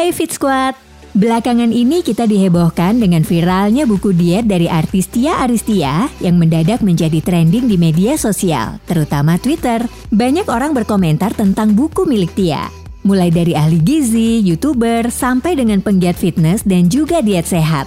Hai Fit Squad! Belakangan ini kita dihebohkan dengan viralnya buku diet dari artis Tia Aristia yang mendadak menjadi trending di media sosial, terutama Twitter. Banyak orang berkomentar tentang buku milik Tia. Mulai dari ahli gizi, youtuber, sampai dengan penggiat fitness dan juga diet sehat.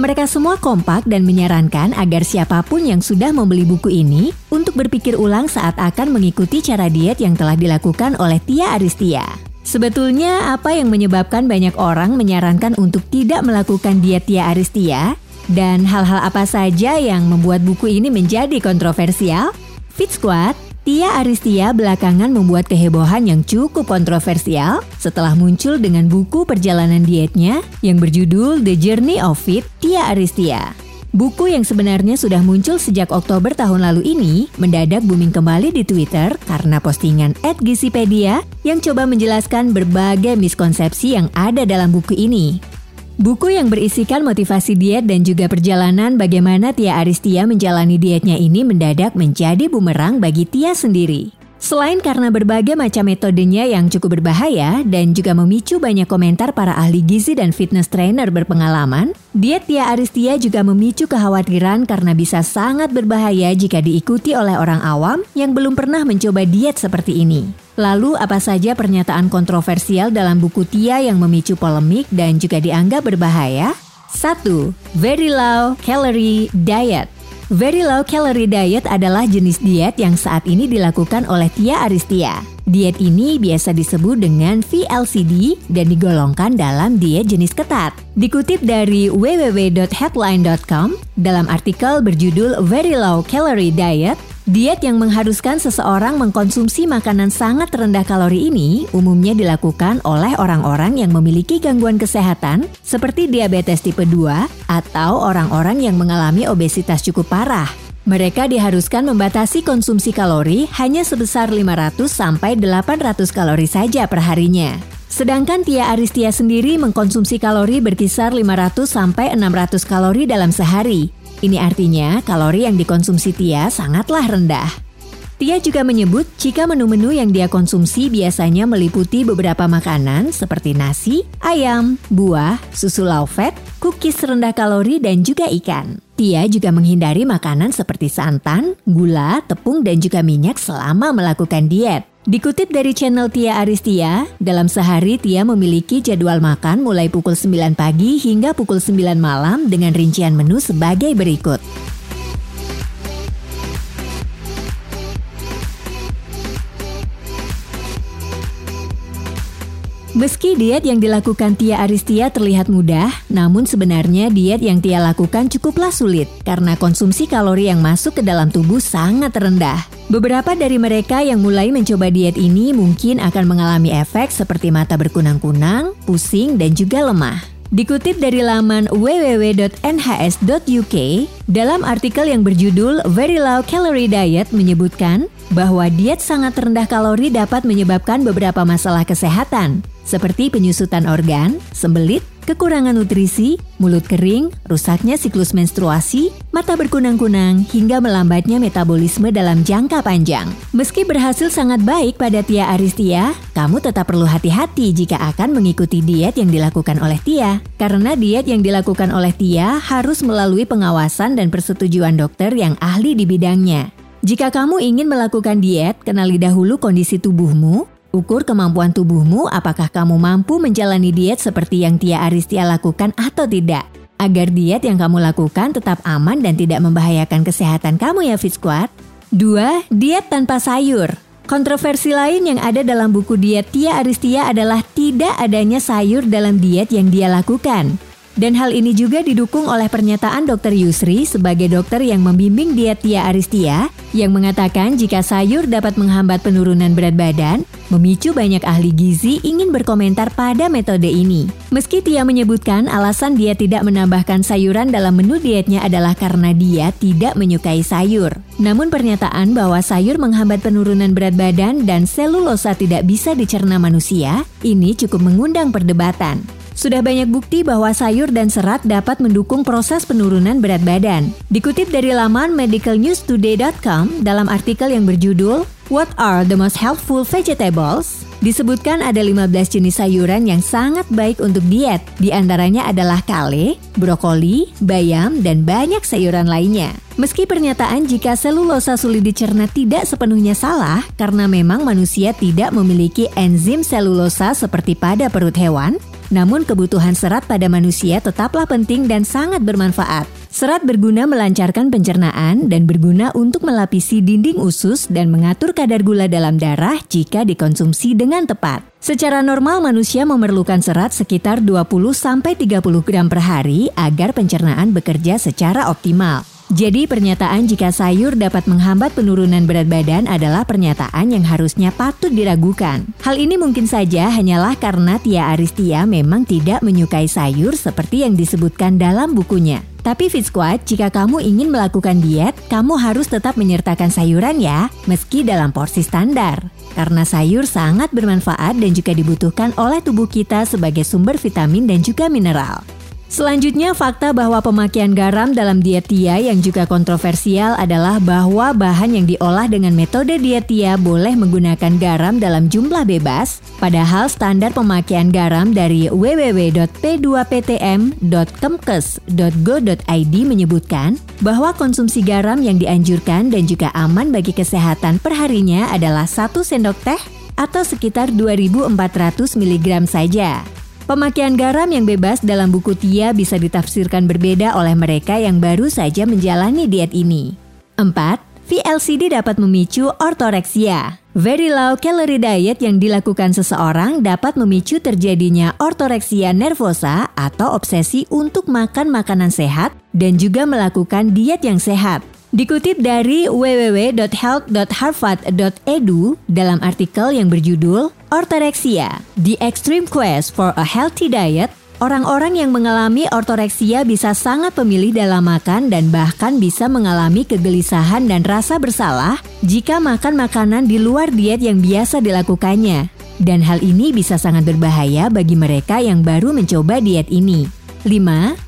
Mereka semua kompak dan menyarankan agar siapa pun yang sudah membeli buku ini untuk berpikir ulang saat akan mengikuti cara diet yang telah dilakukan oleh Tia Aristia. Sebetulnya apa yang menyebabkan banyak orang menyarankan untuk tidak melakukan diet Tia Aristia dan hal-hal apa saja yang membuat buku ini menjadi kontroversial? Fit Squad, Tia Aristia belakangan membuat kehebohan yang cukup kontroversial setelah muncul dengan buku perjalanan dietnya yang berjudul The Journey of Fit Tia Aristia. Buku yang sebenarnya sudah muncul sejak Oktober tahun lalu ini mendadak booming kembali di Twitter karena postingan @gisipedia yang coba menjelaskan berbagai miskonsepsi yang ada dalam buku ini. Buku yang berisikan motivasi diet dan juga perjalanan bagaimana Tia Aristia menjalani dietnya ini mendadak menjadi bumerang bagi Tia sendiri. Selain karena berbagai macam metodenya yang cukup berbahaya dan juga memicu banyak komentar para ahli gizi dan fitness trainer berpengalaman, diet Tia Aristia juga memicu kekhawatiran karena bisa sangat berbahaya jika diikuti oleh orang awam yang belum pernah mencoba diet seperti ini. Lalu apa saja pernyataan kontroversial dalam buku Tia yang memicu polemik dan juga dianggap berbahaya? 1. Very low calorie diet Very low calorie diet adalah jenis diet yang saat ini dilakukan oleh Tia Aristia. Diet ini biasa disebut dengan VLCD dan digolongkan dalam diet jenis ketat. Dikutip dari www.headline.com dalam artikel berjudul Very Low Calorie Diet, Diet yang mengharuskan seseorang mengkonsumsi makanan sangat rendah kalori ini umumnya dilakukan oleh orang-orang yang memiliki gangguan kesehatan seperti diabetes tipe 2 atau orang-orang yang mengalami obesitas cukup parah. Mereka diharuskan membatasi konsumsi kalori hanya sebesar 500 sampai 800 kalori saja per harinya. Sedangkan Tia Aristia sendiri mengkonsumsi kalori berkisar 500 sampai 600 kalori dalam sehari ini artinya kalori yang dikonsumsi Tia sangatlah rendah. Tia juga menyebut jika menu-menu yang dia konsumsi biasanya meliputi beberapa makanan seperti nasi, ayam, buah, susu low fat, cookies rendah kalori, dan juga ikan. Tia juga menghindari makanan seperti santan, gula, tepung, dan juga minyak selama melakukan diet. Dikutip dari channel Tia Aristia, dalam sehari Tia memiliki jadwal makan mulai pukul 9 pagi hingga pukul 9 malam dengan rincian menu sebagai berikut. Meski diet yang dilakukan Tia Aristia terlihat mudah, namun sebenarnya diet yang Tia lakukan cukuplah sulit karena konsumsi kalori yang masuk ke dalam tubuh sangat rendah. Beberapa dari mereka yang mulai mencoba diet ini mungkin akan mengalami efek seperti mata berkunang-kunang, pusing, dan juga lemah. Dikutip dari laman www.nhs.uk, dalam artikel yang berjudul Very Low Calorie Diet menyebutkan bahwa diet sangat rendah kalori dapat menyebabkan beberapa masalah kesehatan, seperti penyusutan organ, sembelit, kekurangan nutrisi, mulut kering, rusaknya siklus menstruasi, mata berkunang-kunang, hingga melambatnya metabolisme dalam jangka panjang. Meski berhasil sangat baik pada Tia Aristia, kamu tetap perlu hati-hati jika akan mengikuti diet yang dilakukan oleh Tia. Karena diet yang dilakukan oleh Tia harus melalui pengawasan dan persetujuan dokter yang ahli di bidangnya. Jika kamu ingin melakukan diet, kenali dahulu kondisi tubuhmu, Ukur kemampuan tubuhmu apakah kamu mampu menjalani diet seperti yang Tia Aristia lakukan atau tidak. Agar diet yang kamu lakukan tetap aman dan tidak membahayakan kesehatan kamu ya Fit Squad. 2. Diet tanpa sayur. Kontroversi lain yang ada dalam buku diet Tia Aristia adalah tidak adanya sayur dalam diet yang dia lakukan. Dan hal ini juga didukung oleh pernyataan Dr. Yusri sebagai dokter yang membimbing diet Tia Aristia yang mengatakan jika sayur dapat menghambat penurunan berat badan, memicu banyak ahli gizi ingin berkomentar pada metode ini. Meski Tia menyebutkan alasan dia tidak menambahkan sayuran dalam menu dietnya adalah karena dia tidak menyukai sayur. Namun pernyataan bahwa sayur menghambat penurunan berat badan dan selulosa tidak bisa dicerna manusia, ini cukup mengundang perdebatan. Sudah banyak bukti bahwa sayur dan serat dapat mendukung proses penurunan berat badan. Dikutip dari laman medicalnewstoday.com dalam artikel yang berjudul What are the most helpful vegetables? Disebutkan ada 15 jenis sayuran yang sangat baik untuk diet. Di antaranya adalah kale, brokoli, bayam, dan banyak sayuran lainnya. Meski pernyataan jika selulosa sulit dicerna tidak sepenuhnya salah karena memang manusia tidak memiliki enzim selulosa seperti pada perut hewan, namun kebutuhan serat pada manusia tetaplah penting dan sangat bermanfaat. Serat berguna melancarkan pencernaan dan berguna untuk melapisi dinding usus dan mengatur kadar gula dalam darah jika dikonsumsi dengan tepat. Secara normal manusia memerlukan serat sekitar 20-30 gram per hari agar pencernaan bekerja secara optimal. Jadi pernyataan jika sayur dapat menghambat penurunan berat badan adalah pernyataan yang harusnya patut diragukan. Hal ini mungkin saja hanyalah karena Tia Aristia memang tidak menyukai sayur seperti yang disebutkan dalam bukunya. Tapi Fit Squad, jika kamu ingin melakukan diet, kamu harus tetap menyertakan sayuran ya, meski dalam porsi standar. Karena sayur sangat bermanfaat dan juga dibutuhkan oleh tubuh kita sebagai sumber vitamin dan juga mineral. Selanjutnya, fakta bahwa pemakaian garam dalam diet Tia yang juga kontroversial adalah bahwa bahan yang diolah dengan metode diet Tia boleh menggunakan garam dalam jumlah bebas, padahal standar pemakaian garam dari www.p2ptm.kemkes.go.id menyebutkan bahwa konsumsi garam yang dianjurkan dan juga aman bagi kesehatan perharinya adalah 1 sendok teh atau sekitar 2400 mg saja. Pemakaian garam yang bebas dalam buku Tia bisa ditafsirkan berbeda oleh mereka yang baru saja menjalani diet ini. 4. VLCD dapat memicu ortoreksia. Very low calorie diet yang dilakukan seseorang dapat memicu terjadinya ortoreksia nervosa atau obsesi untuk makan makanan sehat dan juga melakukan diet yang sehat. Dikutip dari www.health.harvard.edu dalam artikel yang berjudul Ortorexia, The Extreme Quest for a Healthy Diet, orang-orang yang mengalami ortoreksia bisa sangat pemilih dalam makan dan bahkan bisa mengalami kegelisahan dan rasa bersalah jika makan makanan di luar diet yang biasa dilakukannya. Dan hal ini bisa sangat berbahaya bagi mereka yang baru mencoba diet ini. 5.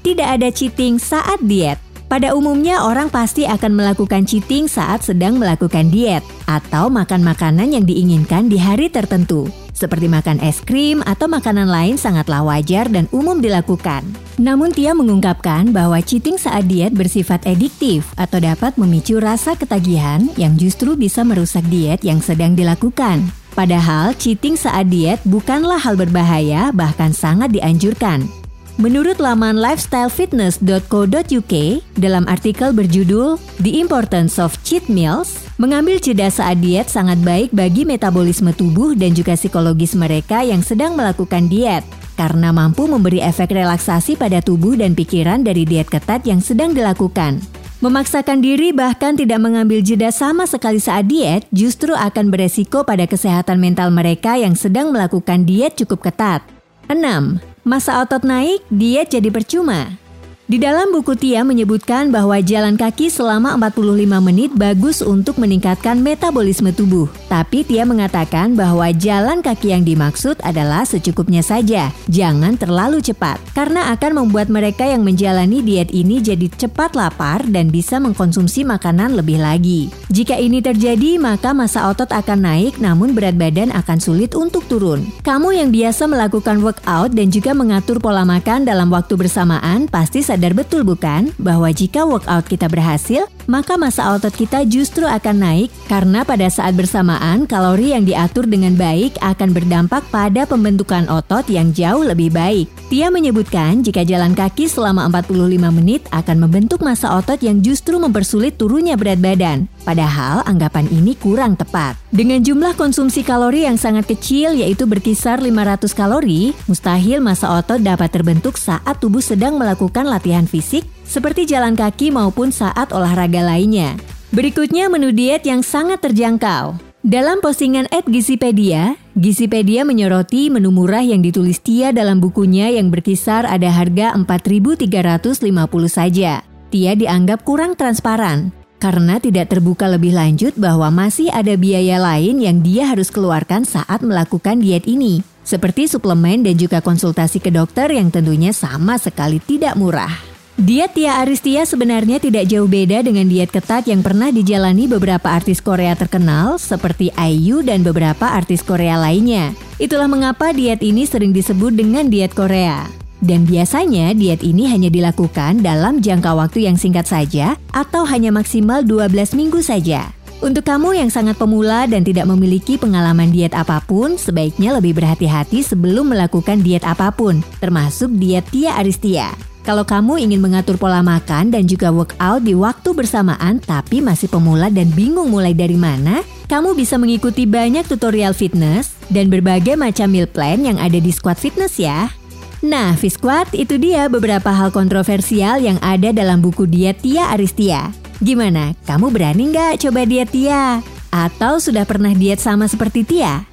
Tidak ada cheating saat diet. Pada umumnya orang pasti akan melakukan cheating saat sedang melakukan diet atau makan makanan yang diinginkan di hari tertentu. Seperti makan es krim atau makanan lain sangatlah wajar dan umum dilakukan. Namun Tia mengungkapkan bahwa cheating saat diet bersifat ediktif atau dapat memicu rasa ketagihan yang justru bisa merusak diet yang sedang dilakukan. Padahal cheating saat diet bukanlah hal berbahaya bahkan sangat dianjurkan. Menurut laman lifestylefitness.co.uk, dalam artikel berjudul The Importance of Cheat Meals, mengambil jeda saat diet sangat baik bagi metabolisme tubuh dan juga psikologis mereka yang sedang melakukan diet karena mampu memberi efek relaksasi pada tubuh dan pikiran dari diet ketat yang sedang dilakukan. Memaksakan diri bahkan tidak mengambil jeda sama sekali saat diet justru akan beresiko pada kesehatan mental mereka yang sedang melakukan diet cukup ketat. 6. Masa otot naik, diet jadi percuma. Di dalam buku Tia menyebutkan bahwa jalan kaki selama 45 menit bagus untuk meningkatkan metabolisme tubuh. Tapi Tia mengatakan bahwa jalan kaki yang dimaksud adalah secukupnya saja, jangan terlalu cepat. Karena akan membuat mereka yang menjalani diet ini jadi cepat lapar dan bisa mengkonsumsi makanan lebih lagi. Jika ini terjadi, maka masa otot akan naik namun berat badan akan sulit untuk turun. Kamu yang biasa melakukan workout dan juga mengatur pola makan dalam waktu bersamaan pasti sadar betul bukan bahwa jika workout kita berhasil, maka masa otot kita justru akan naik karena pada saat bersamaan kalori yang diatur dengan baik akan berdampak pada pembentukan otot yang jauh lebih baik. Tia menyebutkan jika jalan kaki selama 45 menit akan membentuk masa otot yang justru mempersulit turunnya berat badan. Padahal anggapan ini kurang tepat. Dengan jumlah konsumsi kalori yang sangat kecil yaitu berkisar 500 kalori, mustahil masa otot dapat terbentuk saat tubuh sedang melakukan latihan fisik seperti jalan kaki maupun saat olahraga lainnya. Berikutnya menu diet yang sangat terjangkau. Dalam postingan at Gizipedia, Gizipedia menyoroti menu murah yang ditulis Tia dalam bukunya yang berkisar ada harga 4.350 saja. Tia dianggap kurang transparan. Karena tidak terbuka lebih lanjut bahwa masih ada biaya lain yang dia harus keluarkan saat melakukan diet ini, seperti suplemen dan juga konsultasi ke dokter yang tentunya sama sekali tidak murah. Diet Tia Aristia sebenarnya tidak jauh beda dengan diet ketat yang pernah dijalani beberapa artis Korea terkenal seperti IU dan beberapa artis Korea lainnya. Itulah mengapa diet ini sering disebut dengan diet Korea. Dan biasanya diet ini hanya dilakukan dalam jangka waktu yang singkat saja atau hanya maksimal 12 minggu saja. Untuk kamu yang sangat pemula dan tidak memiliki pengalaman diet apa pun, sebaiknya lebih berhati-hati sebelum melakukan diet apa pun, termasuk diet Tia Aristia. Kalau kamu ingin mengatur pola makan dan juga workout di waktu bersamaan tapi masih pemula dan bingung mulai dari mana, kamu bisa mengikuti banyak tutorial fitness dan berbagai macam meal plan yang ada di Squad Fitness ya. Nah, Fisquad itu dia beberapa hal kontroversial yang ada dalam buku diet Tia Aristia. Gimana, kamu berani nggak coba diet Tia? Atau sudah pernah diet sama seperti Tia?